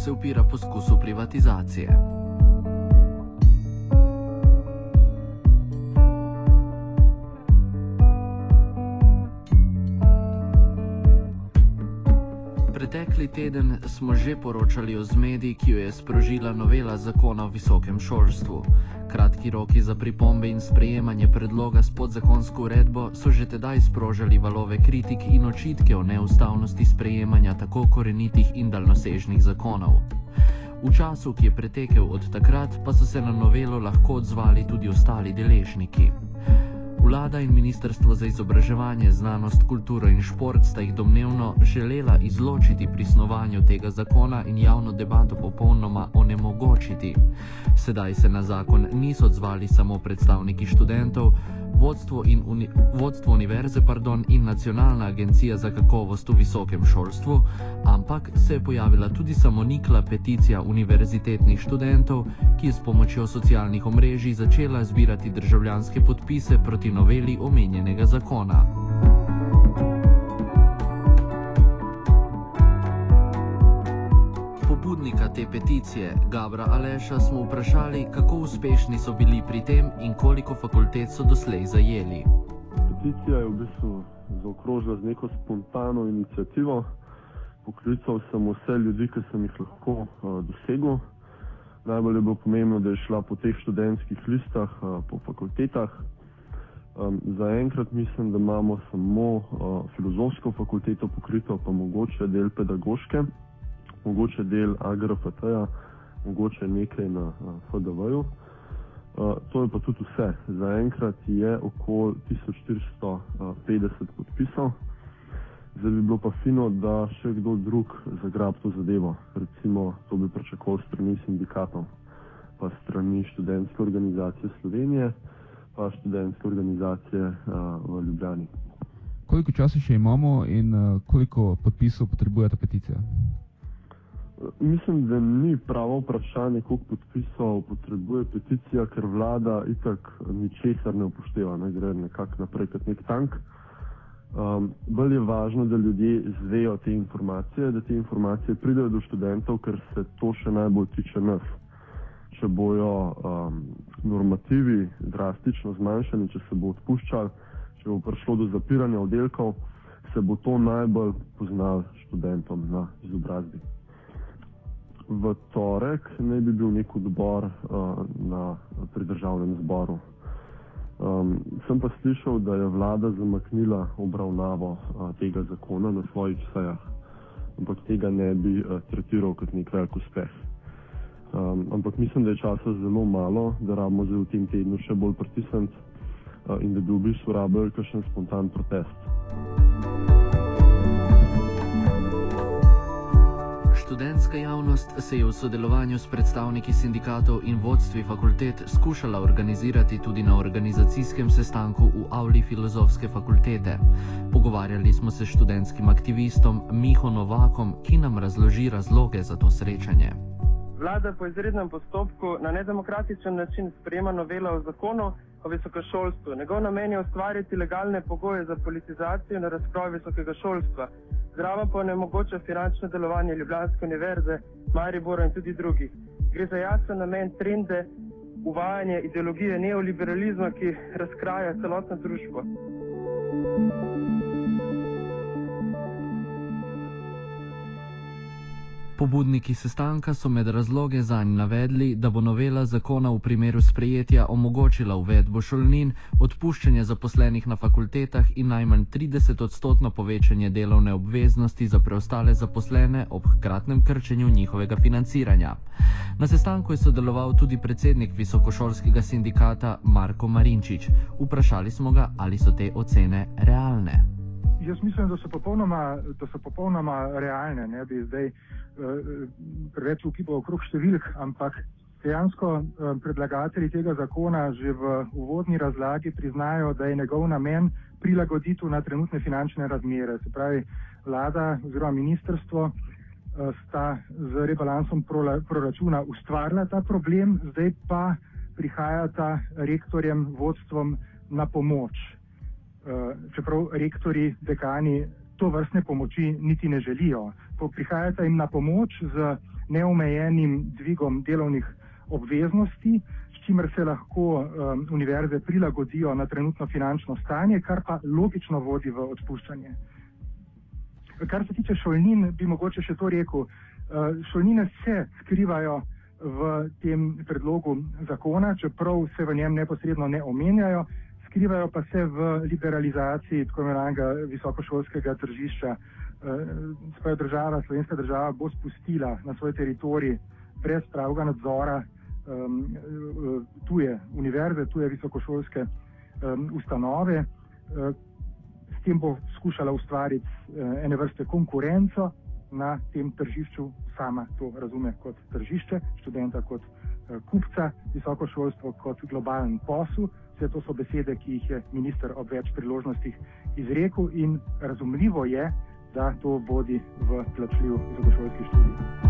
se upira poskusu privatizacije. Pretekli teden smo že poročali o zmedi, ki jo je sprožila novela zakona o visokem šolstvu. Kratki roki za pripombe in sprejemanje predloga s podzakonsko uredbo so že tedaj sprožali valove kritik in očitke o neustavnosti sprejemanja tako korenitih in daljnosežnih zakonov. V času, ki je pretekel od takrat, pa so se na novelo lahko odzvali tudi ostali deležniki. Vlada in Ministrstvo za izobraževanje, znanost, kulturo in šport sta jih domnevno želela izločiti pri snovanju tega zakona in javno debato popolnoma onemogočiti. Sedaj se na zakon niso odzvali samo predstavniki študentov, vodstvo, uni, vodstvo univerze pardon, in nacionalna agencija za kakovost v visokem šolstvu, ampak se je pojavila tudi samonikla peticija univerzitetnih študentov, ki je s pomočjo socialnih omrežij začela zbirati državljanske podpise proti noveli omenjenega zakona. Pobudnika te peticije, Gabra Aleša, smo vprašali, kako uspešni so bili pri tem in koliko fakultet so doslej zajeli. Peticija je v bistvu zaokrožila z neko spontano inicijativo. Poklical sem vse ljudi, ki sem jih lahko uh, dosegel. Najbolj je bilo pomembno, da je šla po teh študentskih listah, uh, po fakultetah. Um, Zaenkrat mislim, da imamo samo uh, filozofsko fakulteto pokrito, pa mogoče del pedagoške mogoče del AGRFT-ja, mogoče nekaj na FDV-ju. To je pa tudi vse. Zaenkrat je okoli 1450 podpisov. Zdaj bi bilo pa fino, da še kdo drug zagrab to zadevo. Recimo, to bi pričakoval strani sindikatov, pa strani študentske organizacije Slovenije, pa študentske organizacije uh, v Ljubljani. Koliko časa še imamo in uh, koliko podpisov potrebuje ta peticija? Mislim, da ni pravo vprašanje, koliko podpisov potrebuje peticija, ker vlada itak ničesar ne upošteva, ne gre nekako naprej kot nek tank. Um, bolj je važno, da ljudje zvejo te informacije, da te informacije pridejo do študentov, ker se to še najbolj tiče nas. Če bojo um, normativi drastično zmanjšani, če se bo odpuščal, če bo prišlo do zapiranja oddelkov, se bo to najbolj poznal študentom na izobrazbi v torek naj bi bil nek odbor uh, na pridržavnem zboru. Um, sem pa slišal, da je vlada zamaknila obravnavo uh, tega zakona na svojih sejah, ampak tega ne bi uh, tretiral kot nek velik uspeh. Um, ampak mislim, da je časa zelo malo, da rabimo zdaj v tem tednu še bolj pritisniti uh, in da bi v bistvu rabili kakšen spontan protest. Študentska javnost se je v sodelovanju s predstavniki sindikatov in vodstvi fakultet skušala organizirati tudi na organizacijskem sestanku v Avli filozofske fakultete. Pogovarjali smo se s študentskim aktivistom Miho Novakom, ki nam razloži razloge za to srečanje. Vlada po izrednem postopku na nedemokratičen način sprejema novela o zakonu o visokošolstvu. Njegov namen je ustvariti legalne pogoje za politizacijo na razkroj visokega šolstva zraven pa ne mogoče finančno delovanje Ljubljanske univerze, Maribora in tudi drugih. Gre za jasen namen trende uvajanja ideologije neoliberalizma, ki razkraja celotno družbo. Pobudniki sestanka so med razloge za nj navedli, da bo novela zakona v primeru sprejetja omogočila uvedbo šolnin, odpuščanje zaposlenih na fakultetah in najmanj 30 odstotno povečanje delovne obveznosti za preostale zaposlene ob hkratnem krčenju njihovega financiranja. Na sestanku je sodeloval tudi predsednik visokošolskega sindikata Marko Marinčič. Vprašali smo ga, ali so te ocene realne. Jaz mislim, da so popolnoma, da so popolnoma realne. Ne bi zdaj Eh, preveč ukipal okrog številk, ampak dejansko eh, predlagatelji tega zakona že v uvodni razlagi priznajo, da je njegov namen prilagoditev na trenutne finančne razmere. Se pravi, vlada oziroma ministrstvo eh, sta z rebalansom proračuna ustvarila ta problem, zdaj pa prihajata rektorjem vodstvom na pomoč. Čeprav rektori, dekani to vrstne pomoči niti ne želijo. Prihajata jim na pomoč z neomejenim dvigom delovnih obveznosti, s čimer se lahko um, univerze prilagodijo na trenutno finančno stanje, kar pa logično vodi v odpuščanje. Kar se tiče šolnin, bi mogoče še to rekel. Uh, šolnine se skrivajo v tem predlogu zakona, čeprav se v njem neposredno ne omenjajo, skrivajo pa se v liberalizaciji tako imenovanega visokošolskega tržišča. Uh, svoja država, slovenska država, bo spustila na svoj teritorij brez pravega nadzora um, tuje univerze, tuje visokošolske um, ustanove. Uh, s tem bo skušala ustvariti ene vrste konkurenco na tem tržišču, sama to razume kot tržišče, študenta kot uh, kupca, visokošolstvo kot globalen posel. Vse to so besede, ki jih je minister ob več priložnostih izrekel in razumljivo je, da to vodi v plačljiv visokošolski študij.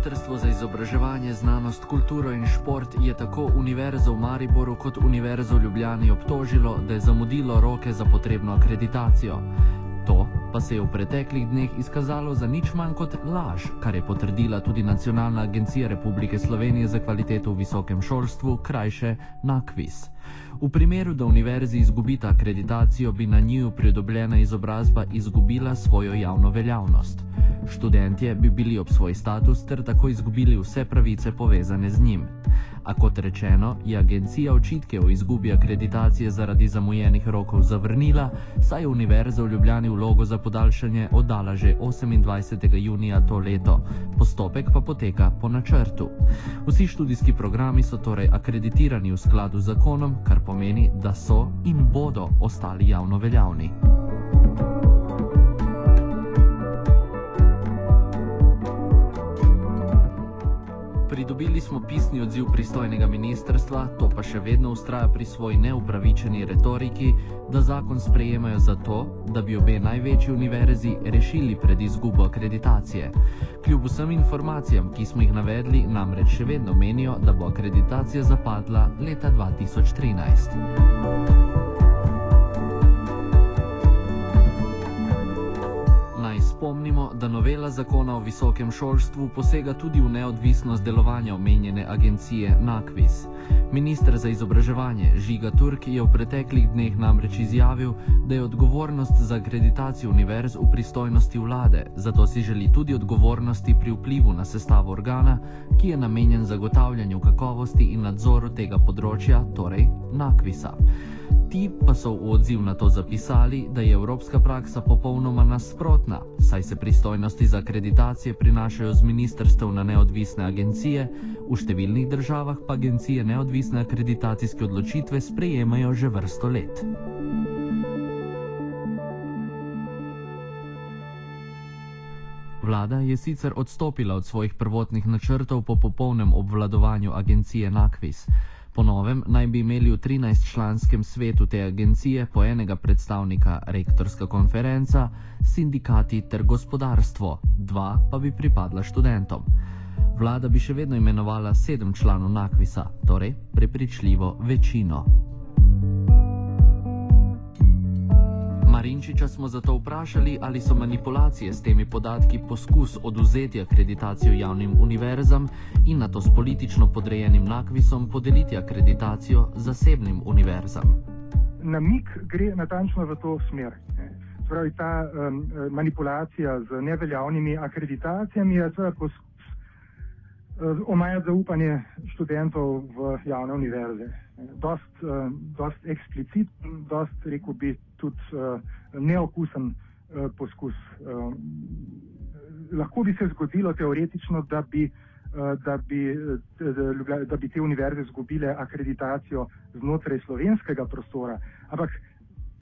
Ministrstvo za izobraževanje, znanost, kulturo in šport je tako Univerzo v Mariboru kot Univerzo v Ljubljani obtožilo, da je zamudilo roke za potrebno akreditacijo. To pa se je v preteklih dneh izkazalo za nič manj kot laž, kar je potrdila tudi Nacionalna agencija Republike Slovenije za kvaliteto v visokem šolstvu, krajše NAKVIS. V primeru, da univerzi izgubita akreditacijo, bi na njiju pridobljena izobrazba izgubila svojo javno veljavnost. Študentje bi bili ob svoj status ter tako izgubili vse pravice povezane z njim. A kot rečeno, je agencija očitke o izgubi akreditacije zaradi zamujenih rokov zavrnila, saj je Univerza v Ljubljani vlogo za podaljšanje oddala že 28. junija to leto. Postopek pa poteka po načrtu. Vsi študijski programi so torej akreditirani v skladu z zakonom, kar pomeni, da so in bodo ostali javno veljavni. Pridobili smo pisni odziv pristojnega ministrstva, to pa še vedno ustraja pri svoji neupravičeni retoriki, da zakon sprejemajo zato, da bi obe največji univerzi rešili pred izgubo akreditacije. Kljub vsem informacijam, ki smo jih navedli, namreč še vedno menijo, da bo akreditacija zapadla leta 2013. spomnimo, da novela zakona o visokem šolstvu posega tudi v neodvisnost delovanja omenjene agencije NAKVIS. Ministr za izobraževanje Žiga Turk je v preteklih dneh namreč izjavil, da je odgovornost za akreditacijo univerz v pristojnosti vlade, zato si želi tudi odgovornosti pri vplivu na sestavo organa, ki je namenjen zagotavljanju kakovosti in nadzoru tega področja, torej NAKVIS-a. Ti pa so v odziv na to zapisali, da je evropska praksa popolnoma nasprotna, saj se pristojnosti za akreditacije prinašajo z ministrstv na neodvisne agencije, v številnih državah pa agencije neodvisne akreditacijske odločitve sprejemajo že vrsto let. Vlada je sicer odstopila od svojih prvotnih načrtov po popolnem obvladovanju agencije NAKVIS. Po novem naj bi imeli v 13-članskem svetu te agencije po enega predstavnika rektorska konferenca, sindikati ter gospodarstvo, dva pa bi pripadla študentom. Vlada bi še vedno imenovala sedem članov Nakvisa, torej prepričljivo večino. Marinčiča smo zato vprašali, ali so manipulacije s temi podatki poskus oduzeti akreditacijo javnim univerzam in na to s politično podrejenim nakvisom podeliti akreditacijo zasebnim univerzam. Namik gre natančno v to smer. Pravi, ta um, manipulacija z neveljavnimi akreditacijami je poskus uh, omajati zaupanje študentov v javne univerze dost, uh, dost ekspliciten, dost, rekel bi, tudi uh, neokusen uh, poskus. Lahko bi se zgodilo teoretično, da bi, da, bi, da bi te univerze izgubile akreditacijo znotraj slovenskega prostora, ampak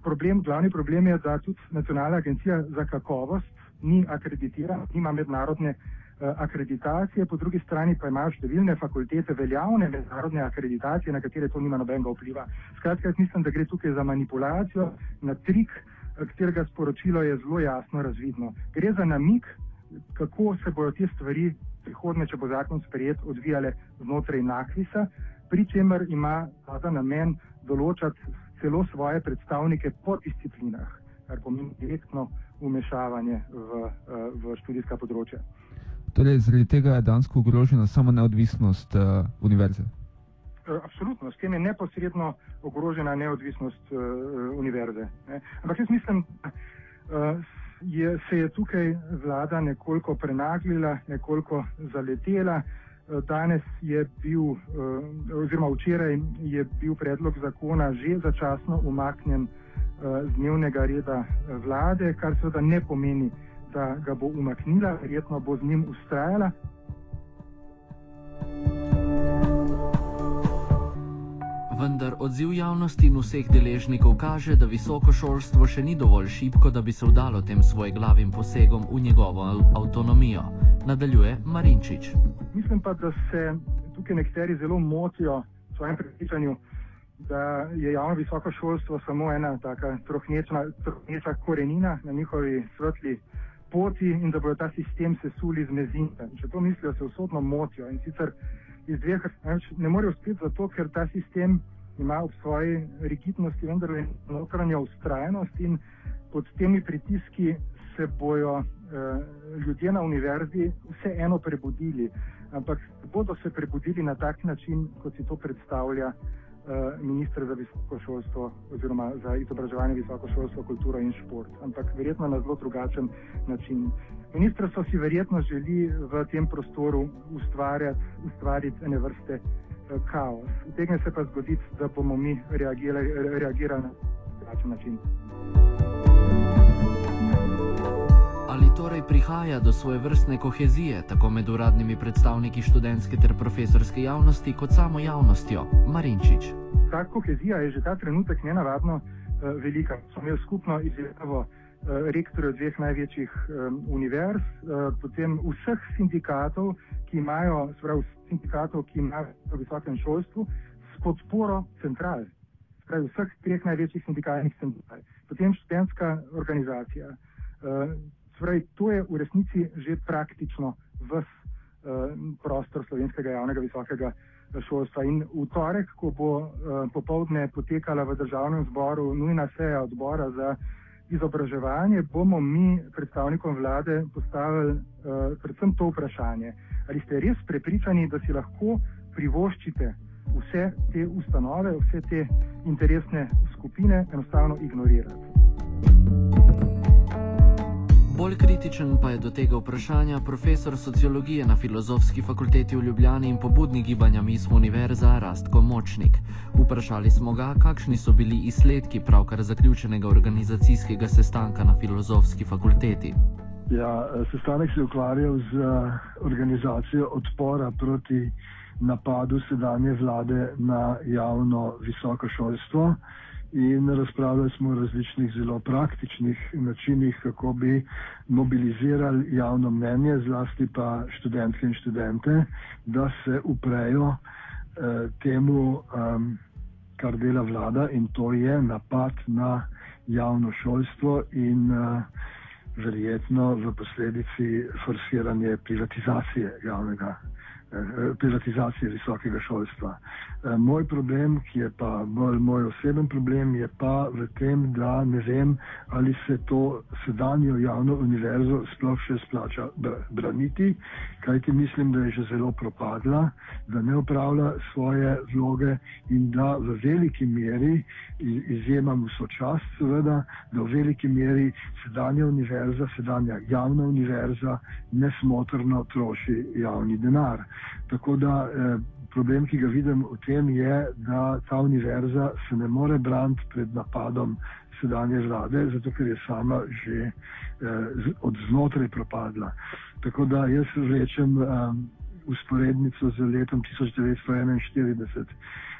problem, glavni problem je, da tudi Nacionalna agencija za kakovost ni akreditirana, nima mednarodne Eh, akreditacije, po drugi strani pa imajo številne fakultete veljavne mednarodne akreditacije, na katere to nima nobenega vpliva. Skratka, jaz mislim, da gre tukaj za manipulacijo, na trik, eh, katerega sporočilo je zelo jasno razvidno. Gre za namik, kako se bodo te stvari prihodne, če bo zakon sprejet, odvijale znotraj nakvisa, pri čemer ima ta namen določati celo svoje predstavnike po disciplinah, kar pomeni direktno umešavanje v, v študijska področja. Torej, zaradi tega je dansko ogrožena samo neodvisnost uh, univerze. Absolutno, s tem je neposredno ogrožena neodvisnost uh, univerze. Ne. Ampak jaz mislim, da uh, je, se je tukaj vlada nekoliko prenaglila, nekoliko zaletela. Danes je bil, oziroma včeraj je bil predlog zakona že začasno umaknjen z dnevnega reda vlade, kar seveda ne pomeni, da ga bo umaknila, verjetno bo z njim ustrajala. Vendar odziv javnosti in vseh deležnikov kaže, da visoko šolstvo še ni dovolj šipko, da bi se vdalo tem svoj glavim posegom v njegovo avtonomijo. Nadaljuje Marinčič. Mislim pa, da se tukaj nekateri zelo motijo v svojem prepričanju, da je javno visoko šolstvo samo ena taka trohneča korenina na njihovi svetli poti in da bodo ta sistem sesuli z mezinca. Če to mislijo, se usodno motijo in sicer iz dveh razlogov ne morejo uspeti zato, ker ta sistem ima v svoji rigidnosti vendarle notranjo ustrajnost in pod temi pritiski se bojo eh, ljudje na univerzi vseeno prebudili, ampak bodo se prebudili na tak način, kot si to predstavlja ministr za visoko šolstvo oziroma za izobraževanje, visoko šolstvo, kulturo in šport, ampak verjetno na zelo drugačen način. Ministrstvo si verjetno želi v tem prostoru ustvarjati, ustvariti ene vrste eh, kaos. Utegne se pa zgoditi, da bomo mi reagirali, reagirali na drugačen način. Ali torej prihaja do svoje vrstne kohezije, tako med uradnimi predstavniki študentske ter profesorske javnosti, kot samo javnostjo? Marinčič. Ta kohezija je že ta trenutek nenavadno uh, velika. Smo imeli skupno izjavo uh, rektorjev dveh največjih um, univerz, uh, potem vseh sindikatov, ki imajo, sprav, sindikatov, ki imajo v visokem šolstvu, s podporo central, sprav, vseh treh največjih sindikalnih central, potem študentska organizacija. Uh, Torej, to je v resnici že praktično vs uh, prostor slovenskega javnega visokega eh, šolstva. In v torek, ko bo uh, popovdne potekala v državnem zboru nujna seja odbora za izobraževanje, bomo mi predstavnikom vlade postavili predvsem to vprašanje. Ali ste res prepričani, da si lahko privoščite vse te ustanove, vse te interesne skupine enostavno ignorirati? Bolj kritičen pa je do tega vprašanja profesor sociologije na Filozofski fakulteti v Ljubljani in pobudnik gibanja Mismo Univerza Rastko Močnik. Vprašali smo ga, kakšni so bili izsledki pravkar zaključenega organizacijskega sestanka na Filozofski fakulteti. Ja, sestanek se je ukvarjal z eh, organizacijo odpora proti napadu sedanje vlade na javno visoko šolstvo in razpravljali smo o različnih zelo praktičnih načinih, kako bi mobilizirali javno mnenje, zlasti pa študentke in študente, da se uprejo eh, temu, um, kar dela vlada in to je napad na javno šolstvo in uh, verjetno v posledici forsiranje privatizacije javnega Eh, privatizacije visokega šolstva. Eh, moj problem, ki je pa bolj moj oseben problem, je pa v tem, da ne vem, ali se to sedanjo javno univerzo sploh še splača braniti, kajti mislim, da je že zelo propadla, da ne upravlja svoje vloge in da v veliki meri, izjemam vso čast seveda, da v veliki meri sedanja univerza, sedanja javna univerza nesmotrno troši javni denar. Tako da eh, problem, ki ga vidim v tem, je, da ta univerza se ne more braniti pred napadom sedanje vlade, zato ker je sama že eh, od znotraj propadla. Tako da jaz rečem um, usporednico z letom 1941.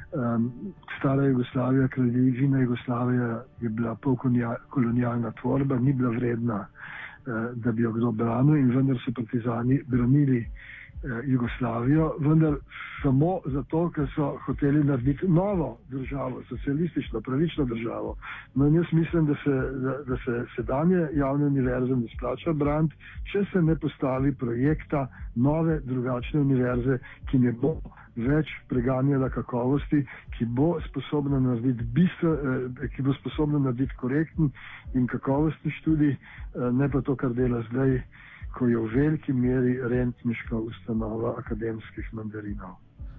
Um, stara Jugoslavija, kraljevina Jugoslavija je bila polkolonialna tvorba, ni bila vredna, uh, da bi jo kdo branil in vendar so partizani branili Eh, Jugoslavijo, vendar samo zato, ker so hoteli narediti novo državo, socialistično, pravično državo. No, in jaz mislim, da se, da, da se sedanje javne univerze ne splača brant, če se ne postavi projekta nove, drugačne univerze, ki ne bo več preganjala kakovosti, ki bo sposobna narediti bistvo, eh, ki bo sposobna narediti korektni in kakovostni študij, eh, ne pa to, kar dela zdaj ko je v veliki meri rentniška ustanova akademskih mandarinov.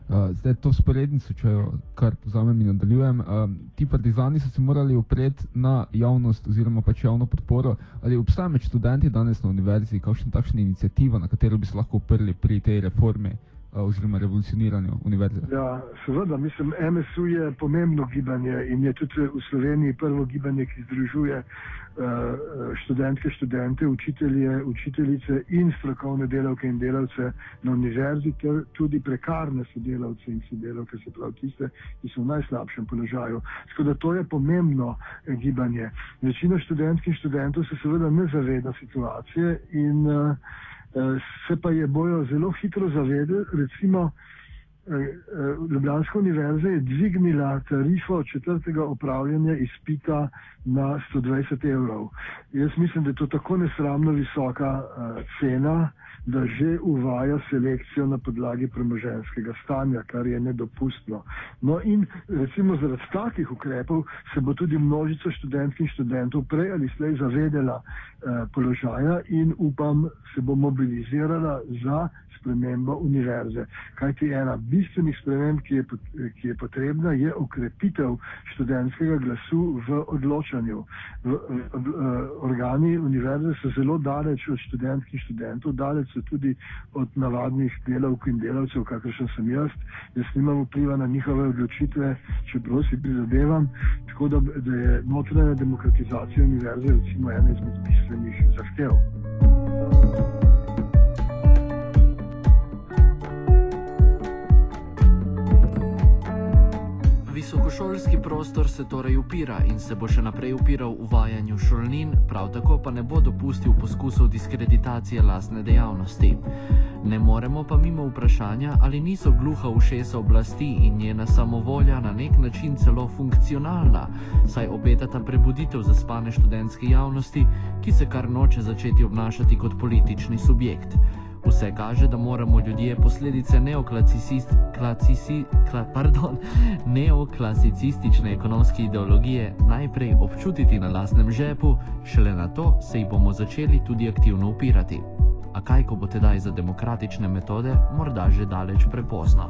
Uh, zdaj to sporednico, če jo kar povzamem in nadaljujem. Uh, ti partizani so se morali upreti na javnost oziroma pač javno podporo. Ali obstaja med študenti danes na univerzi kakšna takšna inicijativa, na katero bi se lahko uprli pri tej reformi? Oziroma revolucioniranju univerze? Ja, seveda, mislim, MSU je pomembno gibanje in je tudi v Sloveniji prvo gibanje, ki združuje uh, študentke, študente, učitelje, učiteljice in strokovne delavke in delavce na univerzi, ter tudi prekarne sodelavce in sodelavke, se pravi tiste, ki so v najslabšem položaju. Tako da to je pomembno eh, gibanje. Večina študentk in študentov se seveda ne zaveda situacije in uh, Eh, se pa je bojo zelo hitro zavedali, recimo eh, eh, Ljubljanska univerza je dvignila tarifo četrtega upravljanja izpita na 120 evrov. Jaz mislim, da je to tako nesramno visoka cena, da že uvaja selekcijo na podlagi premoženskega stanja, kar je nedopustno. No in recimo zaradi takih ukrepov se bo tudi množica študentk in študentov prej ali slej zavedela eh, položaja in upam se bo mobilizirala za spremembo univerze. Kajti ena bistvenih sprememb, ki je, ki je potrebna, je okrepitev študentskega glasu v odločanju. V, v, v, organi univerze so zelo daleč od študentskih študentov, daleč so tudi od navadnih delavk in delavcev, kakršen sem jaz. Jaz nimam vpliva na njihove odločitve, čeprav si prizadevam. Tako da, da je notranja demokratizacija univerze recimo ena izmed bistvenih zahtev. thank you Visokošolski prostor se torej upira in se bo še naprej upiral uvajanju šolnin, prav tako pa ne bo dopustil poskusov diskreditacije lastne dejavnosti. Ne moremo pa mimo vprašanja, ali niso gluha ušesa oblasti in njena samovolja na nek način celo funkcionalna, saj obetata prebuditev zaspane študentske javnosti, ki se kar noče začeti obnašati kot politični subjekt. Vse kaže, da moramo ljudje posledice neoklasicistične ekonomske ideologije najprej občutiti na lastnem žepu, šele na to se jih bomo začeli tudi aktivno upirati. A kaj, ko bo tedaj za demokratične metode morda že daleč prepozno?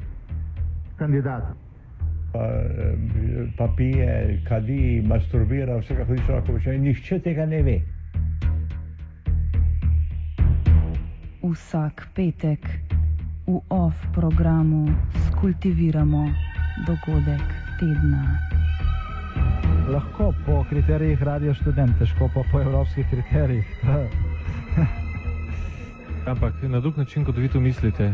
kandidat. Pa, pa pije, kadi, masturbira, vse kako ti lahko reče, nihče tega ne ve. Vsak petek v OF programu skultiviramo dogodek tedna. Lahko po kriterijih radio študent, težko pa po evropskih kriterijih. Ampak na drug način, kot vi to mislite,